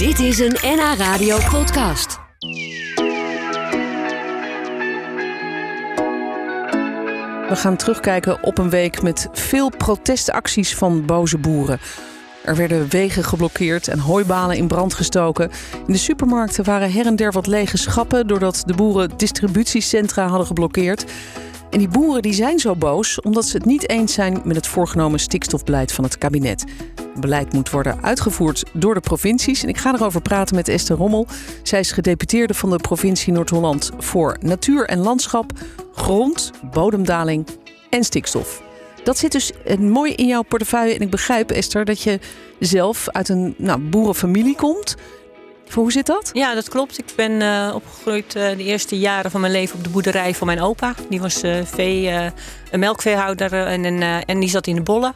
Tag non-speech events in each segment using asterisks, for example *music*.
Dit is een NH Radio podcast. We gaan terugkijken op een week met veel protestacties van boze boeren. Er werden wegen geblokkeerd en hooibalen in brand gestoken. In de supermarkten waren her en der wat lege schappen doordat de boeren distributiecentra hadden geblokkeerd. En die boeren die zijn zo boos omdat ze het niet eens zijn met het voorgenomen stikstofbeleid van het kabinet. Het beleid moet worden uitgevoerd door de provincies. En ik ga erover praten met Esther Rommel. Zij is gedeputeerde van de provincie Noord-Holland voor natuur en landschap, grond, bodemdaling en stikstof. Dat zit dus eh, mooi in jouw portefeuille. En ik begrijp, Esther, dat je zelf uit een nou, boerenfamilie komt. Hoe zit dat? Ja, dat klopt. Ik ben uh, opgegroeid uh, de eerste jaren van mijn leven op de boerderij van mijn opa. Die was uh, vee, een melkveehouder en, en die zat in de bollen.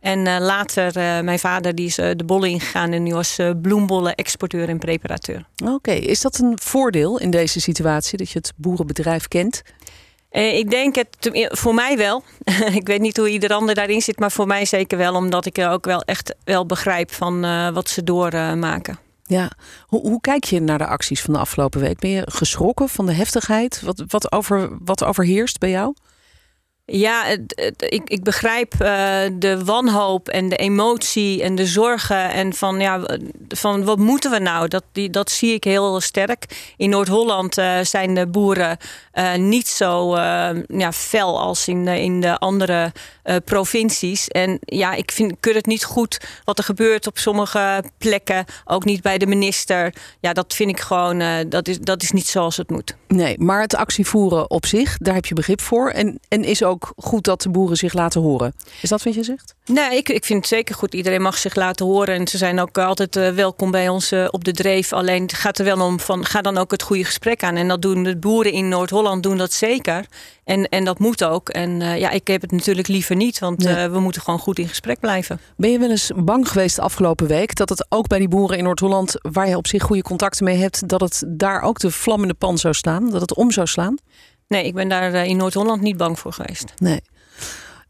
En later, mijn vader die is de bollen ingegaan en die was bloembollen-exporteur en preparateur. Oké, is dat een voordeel in deze situatie dat je het boerenbedrijf kent? Ik denk het voor mij wel. *laughs* ik weet niet hoe ieder ander daarin zit, maar voor mij zeker wel, omdat ik ook wel echt wel begrijp van wat ze doormaken. Ja, hoe, hoe, kijk je naar de acties van de afgelopen week? Ben je geschrokken van de heftigheid? Wat, wat, over, wat overheerst bij jou? Ja, ik, ik begrijp uh, de wanhoop en de emotie en de zorgen. En van, ja, van wat moeten we nou? Dat, die, dat zie ik heel sterk. In Noord-Holland uh, zijn de boeren uh, niet zo ja, fel als in, in de andere provincies. En ja, ik vind ik het niet goed wat er gebeurt op sommige plekken. Ook niet bij de minister. Ja, dat vind ik gewoon, dat, is, dat is niet zoals het moet. Nee, maar het actievoeren op zich, daar heb je begrip voor. En, en is ook goed dat de boeren zich laten horen. Is dat wat je zegt? Nee, ik, ik vind het zeker goed. Iedereen mag zich laten horen. En ze zijn ook altijd uh, welkom bij ons uh, op de dreef. Alleen het gaat er wel om van ga dan ook het goede gesprek aan. En dat doen de boeren in Noord-Holland doen dat zeker. En, en dat moet ook. En uh, ja, ik heb het natuurlijk liever niet, want nee. we moeten gewoon goed in gesprek blijven. Ben je wel eens bang geweest de afgelopen week dat het ook bij die boeren in Noord-Holland, waar je op zich goede contacten mee hebt, dat het daar ook de vlam in de pan zou slaan? Dat het om zou slaan? Nee, ik ben daar in Noord-Holland niet bang voor geweest. Nee.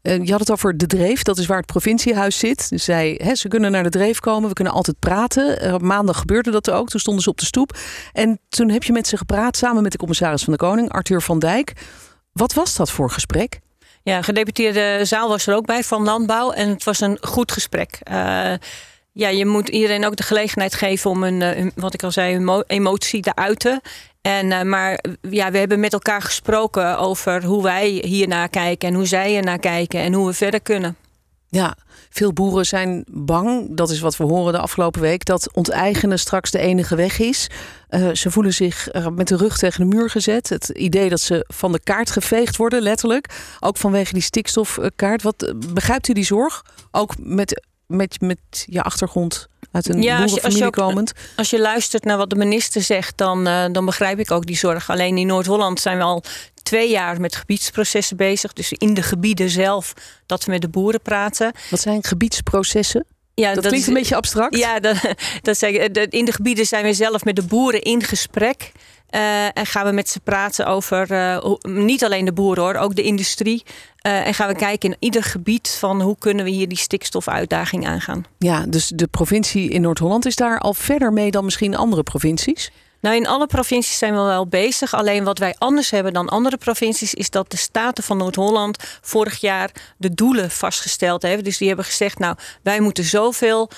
Je had het over de Dreef, dat is waar het provinciehuis zit. Dus zij, hè, ze kunnen naar de Dreef komen, we kunnen altijd praten. maandag gebeurde dat ook, toen stonden ze op de stoep. En toen heb je met ze gepraat, samen met de commissaris van de Koning, Arthur van Dijk. Wat was dat voor gesprek? Ja, gedeputeerde zaal was er ook bij van Landbouw en het was een goed gesprek. Uh, ja, je moet iedereen ook de gelegenheid geven om een, wat ik al zei, emotie te uiten. En, uh, maar ja, we hebben met elkaar gesproken over hoe wij hiernaar kijken en hoe zij ernaar kijken en hoe we verder kunnen. Ja, veel boeren zijn bang, dat is wat we horen de afgelopen week, dat onteigenen straks de enige weg is. Uh, ze voelen zich met de rug tegen de muur gezet. Het idee dat ze van de kaart geveegd worden, letterlijk. Ook vanwege die stikstofkaart. Wat begrijpt u die zorg? Ook met, met, met je achtergrond uit een ja, als je, komend. Als je luistert naar wat de minister zegt, dan, uh, dan begrijp ik ook die zorg. Alleen in Noord-Holland zijn we al twee jaar met gebiedsprocessen bezig. Dus in de gebieden zelf dat we met de boeren praten. Wat zijn gebiedsprocessen? Ja, dat, dat klinkt een beetje abstract. Ja, dat, *laughs* dat zeg, in de gebieden zijn we zelf met de boeren in gesprek. Uh, en gaan we met ze praten over uh, niet alleen de boeren hoor, ook de industrie. Uh, en gaan we kijken in ieder gebied van hoe kunnen we hier die stikstofuitdaging aangaan. Ja, dus de provincie in Noord-Holland is daar al verder mee dan misschien andere provincies? Nou, in alle provincies zijn we wel bezig. Alleen wat wij anders hebben dan andere provincies, is dat de Staten van Noord-Holland vorig jaar de doelen vastgesteld hebben. Dus die hebben gezegd, nou, wij moeten zoveel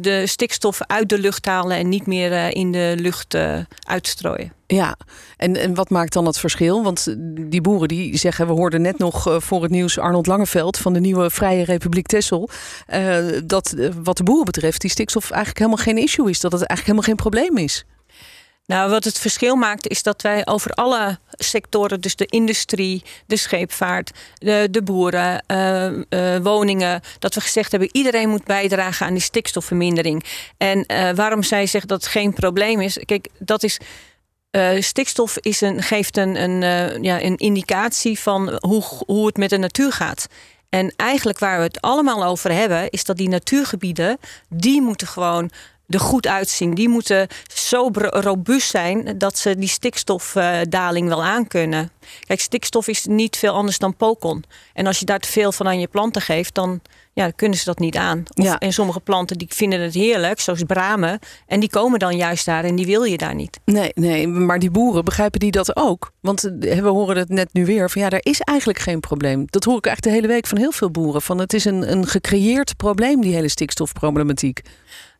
de stikstof uit de lucht halen en niet meer uh, in de lucht uh, uitstrooien. Ja, en, en wat maakt dan het verschil? Want die boeren die zeggen, we hoorden net nog voor het nieuws Arnold Langeveld van de nieuwe Vrije Republiek Texel, dat wat de boeren betreft die stikstof eigenlijk helemaal geen issue is, dat het eigenlijk helemaal geen probleem is. Nou, wat het verschil maakt is dat wij over alle sectoren, dus de industrie, de scheepvaart, de, de boeren, uh, uh, woningen, dat we gezegd hebben: iedereen moet bijdragen aan die stikstofvermindering. En uh, waarom zij zegt dat het geen probleem is, kijk, dat is. stikstof is een, geeft een, een, ja, een indicatie van hoe, hoe het met de natuur gaat. En eigenlijk waar we het allemaal over hebben, is dat die natuurgebieden, die moeten gewoon er goed uitzien. Die moeten zo robuust zijn dat ze die stikstofdaling wel aankunnen. Kijk, stikstof is niet veel anders dan pokon. En als je daar te veel van aan je planten geeft, dan, ja, kunnen ze dat niet aan. Of, Ja. En sommige planten die vinden het heerlijk, zoals bramen. En die komen dan juist daar en die wil je daar niet. Nee, nee, maar die boeren begrijpen die dat ook? Want eh, we horen het net nu weer van ja, er is eigenlijk geen probleem. Dat hoor ik eigenlijk de hele week van heel veel boeren. Van het is een, een gecreëerd probleem, die hele stikstofproblematiek.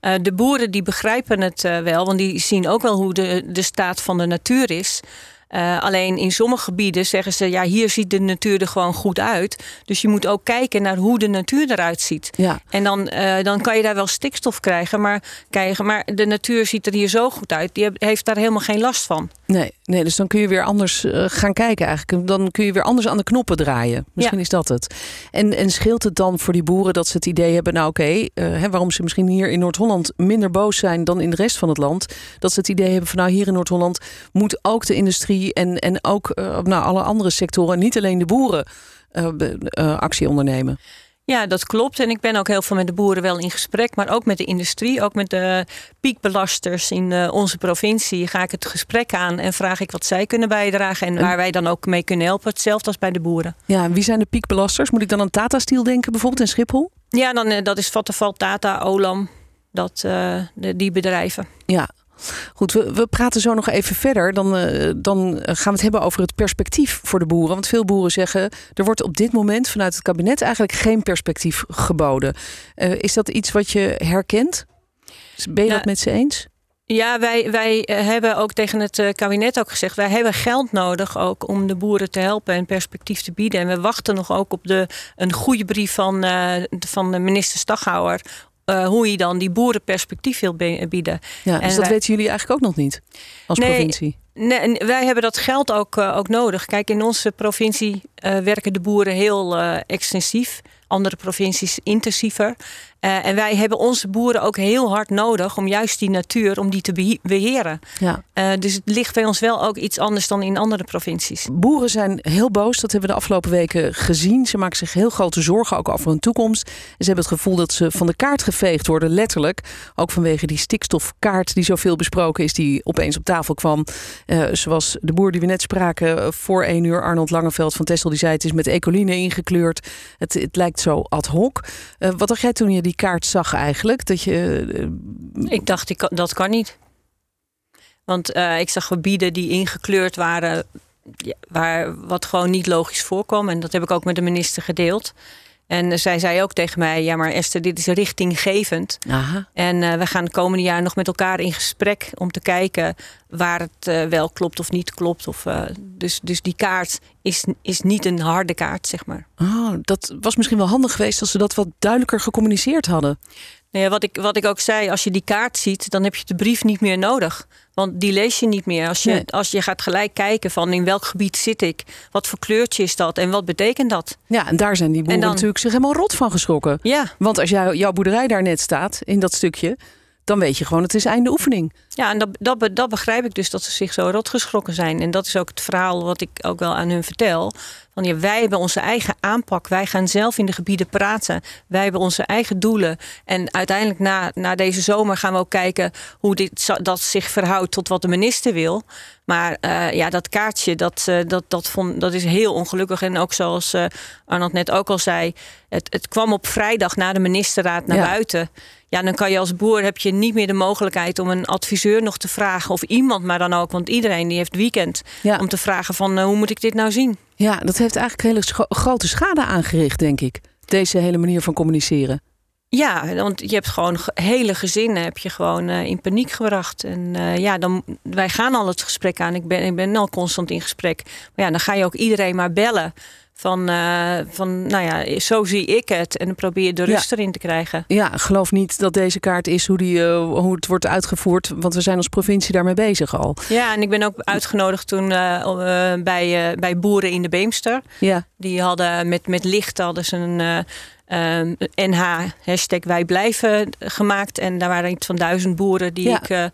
Eh, de boeren die begrijpen het eh, wel, want die zien ook wel hoe de, de staat van de natuur is. Eh, alleen in sommige gebieden zeggen ze, ja, hier ziet de natuur er gewoon goed uit. Dus je moet ook kijken naar hoe de natuur eruit ziet. Ja, En dan, eh, dan kan je daar wel stikstof krijgen maar, krijgen. maar de natuur ziet er hier zo goed uit. Die heeft daar helemaal geen last van. nee, nee, dus dan kun je weer anders eh, gaan kijken eigenlijk. Dan kun je weer anders aan de knoppen draaien. Misschien Ja. is dat het. En, en scheelt het dan voor die boeren dat ze het idee hebben, nou oké, hè, waarom ze misschien hier in Noord-Holland minder boos zijn dan in de rest van het land. Dat ze het idee hebben van nou hier in Noord-Holland moet ook de industrie en, en ook eh, nou, alle andere sectoren, niet alleen de boeren, eh, eh, actie ondernemen. Ja, dat klopt. En ik ben ook heel veel met de boeren wel in gesprek, maar ook met de industrie, ook met de piekbelasters in onze provincie. Ga ik het gesprek aan en vraag ik wat zij kunnen bijdragen en waar wij dan ook mee kunnen helpen. Hetzelfde als bij de boeren. Ja, en wie zijn de piekbelasters? Moet ik dan aan Tata Steel denken bijvoorbeeld in Schiphol? Ja, dan, dat is Vattenfall, Tata, Olam, dat, de, die bedrijven. Ja. Goed, we, we praten zo nog even verder. Dan, eh, dan gaan we het hebben over het perspectief voor de boeren. Want veel boeren zeggen, er wordt op dit moment vanuit het kabinet eigenlijk geen perspectief geboden. Eh, is dat iets wat je herkent? Ben je dat met ze eens? Ja, wij, wij eh, hebben ook tegen het kabinet ook gezegd... wij hebben geld nodig ook om de boeren te helpen en perspectief te bieden. En we wachten nog ook op de, een goede brief van, van de minister Staghouwer... eh, hoe hij dan die boeren perspectief wil bieden. Ja, En dus dat wij- weten jullie eigenlijk ook nog niet als Nee. provincie. Nee, en wij hebben dat geld ook, eh, ook nodig. Kijk, in onze provincie eh, werken de boeren heel extensief. Andere provincies intensiever. Eh, en wij hebben onze boeren ook heel hard nodig om juist die natuur om die te behe- beheren. Ja. Eh, dus het ligt bij ons wel ook iets anders dan in andere provincies. Boeren zijn heel boos, dat hebben we de afgelopen weken gezien. Ze maken zich heel grote zorgen ook over hun toekomst. En ze hebben het gevoel dat ze van de kaart geveegd worden, letterlijk. Ook vanwege die stikstofkaart die zoveel besproken is, die opeens op tafel kwam. Eh, zoals de boer die we net spraken voor één uur, Arnold Langeveld van Tessel, die zei het is met ecoline ingekleurd. Het, het lijkt zo ad hoc. Wat dacht jij toen je die kaart zag eigenlijk? Dat je, eh, Ik dacht, ik, dat kan niet. Want eh, ik zag gebieden die ingekleurd waren, waar wat gewoon niet logisch voorkwam. En dat heb ik ook met de minister gedeeld. En eh, zij zei ook tegen mij: Ja, maar Esther, dit is richtinggevend. aha. En we gaan de komende jaar nog met elkaar in gesprek om te kijken waar het eh, wel klopt of niet klopt. Of, eh, dus, dus die kaart is, is niet een harde kaart, zeg maar. Oh, dat was misschien wel handig geweest als ze dat wat duidelijker gecommuniceerd hadden. Nou ja, wat, ik, wat ik ook zei, als je die kaart ziet, dan heb je de brief niet meer nodig. Want die lees je niet meer. Als je, Nee. als je gaat gelijk kijken van in welk gebied zit ik, wat voor kleurtje is dat en wat betekent dat? Ja, en daar zijn die boeren En dan- natuurlijk zich helemaal rot van geschrokken. Ja, Want als jou, jouw boerderij daar net staat, in dat stukje, dan weet je gewoon het is einde oefening. ja en dat, dat, dat begrijp ik dus dat ze zich zo rot geschrokken zijn. En dat is ook het verhaal wat ik ook wel aan hun vertel. Van ja, wij hebben onze eigen aanpak. Wij gaan zelf in de gebieden praten. Wij hebben onze eigen doelen. En uiteindelijk na, na deze zomer gaan we ook kijken hoe dit, dat zich verhoudt tot wat de minister wil. Maar eh, ja, dat kaartje, dat, eh, dat, dat, vond, dat is heel ongelukkig. En ook zoals eh Arnold net ook al zei, het, het kwam op vrijdag na de ministerraad naar Ja. buiten. Ja, dan kan je als boer heb je niet meer de mogelijkheid om een adviseur nog te vragen. Of iemand maar dan ook. Want iedereen die heeft weekend. Ja. Om te vragen van eh, hoe moet ik dit nou zien? Ja, dat heeft eigenlijk hele grote schade aangericht, denk ik. Deze hele manier van communiceren. Ja, want je hebt gewoon ge- hele gezinnen heb je gewoon eh, in paniek gebracht. En eh, ja, dan, wij gaan al het gesprek aan. Ik ben, ik ben al constant in gesprek. Maar ja, dan ga je ook iedereen maar bellen. Van, eh, van nou ja, zo zie ik het. En dan probeer je de Ja. rust erin te krijgen. Ja, geloof niet dat deze kaart is hoe, die, hoe het wordt uitgevoerd. Want we zijn als provincie daarmee bezig al. Ja, en ik ben ook uitgenodigd toen bij, bij boeren in de Beemster. Ja, Die hadden met, met licht hadden ze een eh, eh, NH hashtag wij blijven gemaakt. En daar waren iets van duizend boeren die Ja. ik, eh,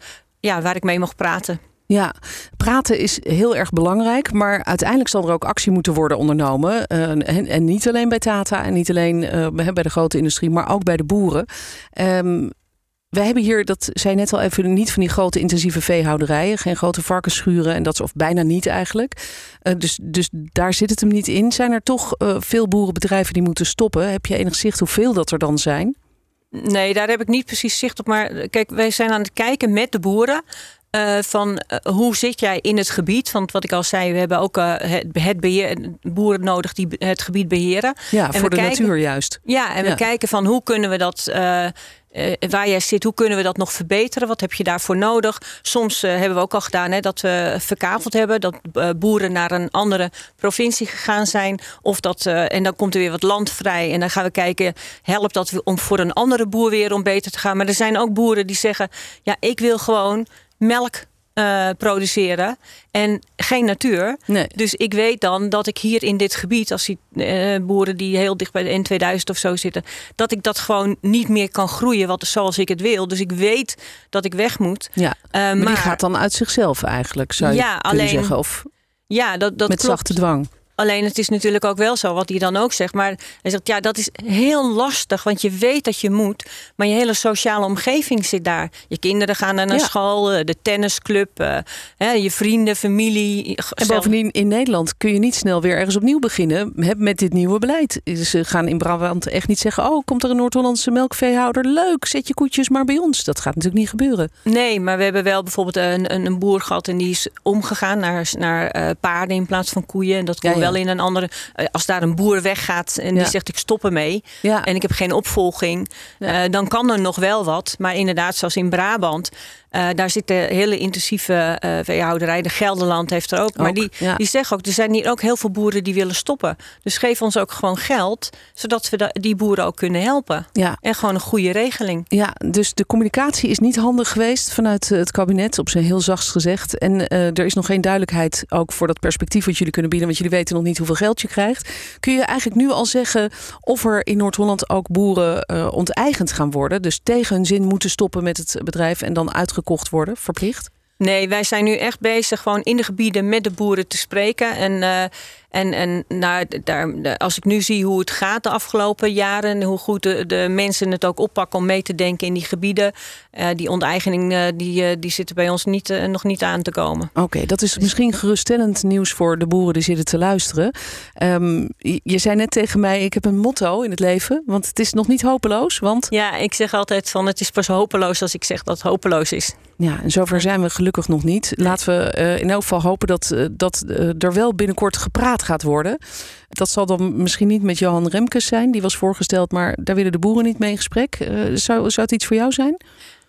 ja, waar ik mee mocht praten. ja, praten is heel erg belangrijk. Maar uiteindelijk zal er ook actie moeten worden ondernomen. Eh, en, en niet alleen bij Tata en niet alleen bij bij de grote industrie, maar ook bij de boeren. Ehm, we hebben hier, dat zei net al even, niet van die grote intensieve veehouderijen. Geen grote varkensschuren en dat is of bijna niet eigenlijk. Uh, dus, dus daar zit het hem niet in. Zijn er toch uh, veel boerenbedrijven die moeten stoppen? Heb je enig zicht hoeveel dat er dan zijn? Nee, daar heb ik niet precies zicht op. Maar kijk, wij zijn aan het kijken met de boeren. Uh, van uh, hoe zit jij in het gebied? Want wat ik al zei, we hebben ook uh, het, het beheer, boeren nodig die het gebied beheren. Ja, en voor de kijken, natuur juist. Ja, en ja. we kijken van hoe kunnen we dat uh, waar jij zit, hoe kunnen we dat nog verbeteren? Wat heb je daarvoor nodig? Soms uh, hebben we ook al gedaan hè, dat we verkaveld hebben, dat uh, boeren naar een andere provincie gegaan zijn. Of dat, en dan komt er weer wat land vrij. En dan gaan we kijken, helpt dat om voor een andere boer weer om beter te gaan? Maar er zijn ook boeren die zeggen: ja, ik wil gewoon melk uh, produceren en geen natuur. Nee. Dus ik weet dan dat ik hier in dit gebied, als die uh, boeren die heel dicht bij de N2000 of zo zitten, dat ik dat gewoon niet meer kan groeien wat, zoals ik het wil. Dus ik weet dat ik weg moet. Ja, uh, maar, maar, die gaat dan uit zichzelf eigenlijk, zou je ja, kunnen alleen, zeggen. Of ja, dat, dat met klopt. zachte dwang. Alleen het is natuurlijk ook wel zo, wat hij dan ook zegt. Maar hij zegt, ja, dat is heel lastig. Want je weet dat je moet. Maar je hele sociale omgeving zit daar. Je kinderen gaan naar ja. school, eh, de tennisclub, uh, je vrienden, familie. En bovendien, in Nederland kun je niet snel weer ergens opnieuw beginnen met dit nieuwe beleid. Ze gaan in Brabant echt niet zeggen, oh, komt er een Noord-Hollandse melkveehouder? Leuk, zet je koetjes maar bij ons. Dat gaat natuurlijk niet gebeuren. Nee, maar we hebben wel bijvoorbeeld een, een, een boer gehad en die is omgegaan naar, naar uh, paarden in plaats van koeien. En dat kon ja, ja wel in een andere. Eh, als daar een boer weggaat en die zegt ik stop ermee ja. en ik heb geen opvolging, uh, dan kan er nog wel wat. Maar inderdaad, zoals in Brabant, uh, daar zit de hele intensieve uh, veehouderij. De Gelderland heeft er ook. Maar die, ja. die zeggen ook, er zijn hier ook heel veel boeren die willen stoppen. Dus geef ons ook gewoon geld, zodat we die boeren ook kunnen helpen. Ja. En gewoon een goede regeling. Ja, dus de communicatie is niet handig geweest vanuit het kabinet, op zijn heel zachtst gezegd. En uh, er is nog geen duidelijkheid ook voor dat perspectief wat jullie kunnen bieden, want jullie weten nog niet hoeveel geld je krijgt. Kun je eigenlijk nu al zeggen of er in Noord-Holland ook boeren onteigend gaan worden? Dus tegen hun zin moeten stoppen met het bedrijf en dan uitgekomen worden, verplicht? Nee, wij zijn nu echt bezig gewoon in de gebieden met de boeren te spreken. En, uh, en, en nou, daar, als ik nu zie hoe het gaat de afgelopen jaren... en hoe goed de, de mensen het ook oppakken om mee te denken in die gebieden... Uh, die onteigening uh, die, die zit bij ons niet, nog niet aan te komen. Oké, okay, dat is misschien geruststellend nieuws voor de boeren die zitten te luisteren. Um, je zei net tegen mij, ik heb een motto in het leven, want het is nog niet hopeloos. Want... Ja, ik zeg altijd van het is pas hopeloos als ik zeg dat het hopeloos is. Ja, en zover zijn we gelukkig nog niet. Laten we in elk geval hopen dat, dat er wel binnenkort gepraat gaat worden. Dat zal dan misschien niet met Johan Remkes zijn, die was voorgesteld, maar daar willen de boeren niet mee in gesprek. zou, zou het iets voor jou zijn?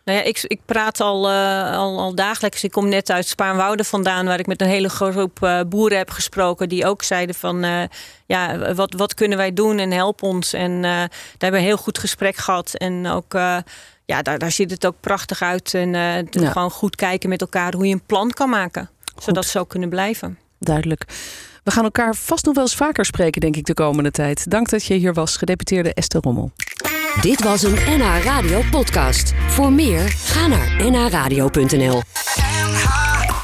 Nou ja, ik, ik praat al, al, al, dagelijks. Ik kom net uit Spaarnwoude vandaan, waar ik met een hele groep boeren heb gesproken. Die ook zeiden van, ja, wat, wat kunnen wij doen en help ons. En daar hebben we een heel goed gesprek gehad. En ook ja, daar, daar ziet het ook prachtig uit. En ja. gewoon goed kijken met elkaar hoe je een plan kan maken. Goed. Zodat ze zo kunnen blijven. Duidelijk. We gaan elkaar vast nog wel eens vaker spreken, denk ik, de komende tijd. Dank dat je hier was, gedeputeerde Esther Rommel. Dit was een NH Radio podcast. Voor meer, ga naar nhradio.nl NH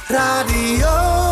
Radio